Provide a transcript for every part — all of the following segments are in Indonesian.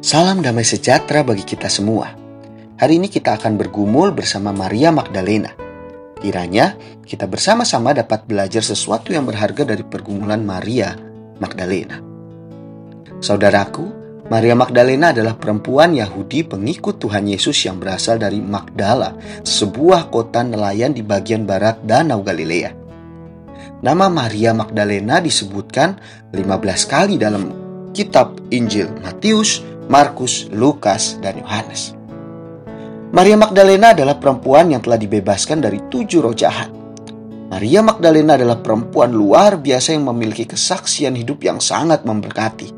Salam damai sejahtera bagi kita semua. Hari ini kita akan bergumul bersama Maria Magdalena. Kiranya kita bersama-sama dapat belajar sesuatu yang berharga dari pergumulan Maria Magdalena. Saudaraku, Maria Magdalena adalah perempuan Yahudi pengikut Tuhan Yesus yang berasal dari Magdala, sebuah kota nelayan di bagian barat Danau Galilea. Nama Maria Magdalena disebutkan 15 kali dalam kitab Injil Matius, Markus, Lukas, dan Yohanes. Maria Magdalena adalah perempuan yang telah dibebaskan dari tujuh roh jahat. Maria Magdalena adalah perempuan luar biasa yang memiliki kesaksian hidup yang sangat memberkati.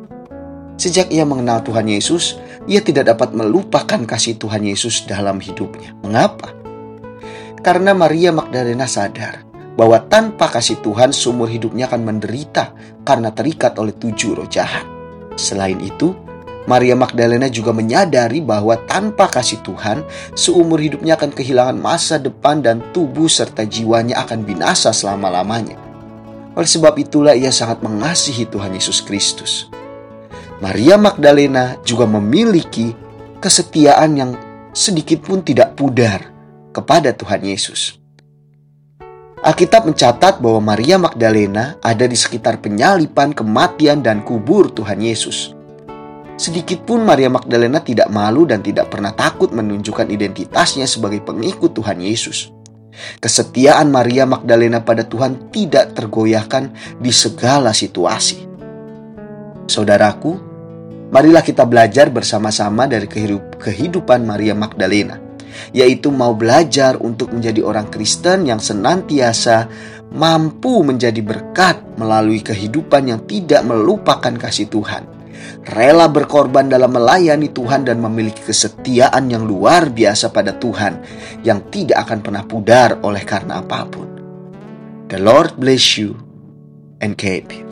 Sejak ia mengenal Tuhan Yesus, ia tidak dapat melupakan kasih Tuhan Yesus dalam hidupnya. Mengapa? Karena Maria Magdalena sadar bahwa tanpa kasih Tuhan seumur hidupnya akan menderita karena terikat oleh tujuh roh jahat. Selain itu, Maria Magdalena juga menyadari bahwa tanpa kasih Tuhan, seumur hidupnya akan kehilangan masa depan dan tubuh serta jiwanya akan binasa selama-lamanya. Oleh sebab itulah ia sangat mengasihi Tuhan Yesus Kristus. Maria Magdalena juga memiliki kesetiaan yang sedikit pun tidak pudar kepada Tuhan Yesus. Alkitab mencatat bahwa Maria Magdalena ada di sekitar penyalipan, kematian, dan kubur Tuhan Yesus. Sedikit pun Maria Magdalena tidak malu dan tidak pernah takut menunjukkan identitasnya sebagai pengikut Tuhan Yesus. Kesetiaan Maria Magdalena pada Tuhan tidak tergoyahkan di segala situasi. Saudaraku, marilah kita belajar bersama-sama dari kehidupan Maria Magdalena, yaitu mau belajar untuk menjadi orang Kristen yang senantiasa mampu menjadi berkat melalui kehidupan yang tidak melupakan kasih Tuhan rela berkorban dalam melayani Tuhan dan memiliki kesetiaan yang luar biasa pada Tuhan yang tidak akan pernah pudar oleh karena apa pun. The Lord bless you and keep you.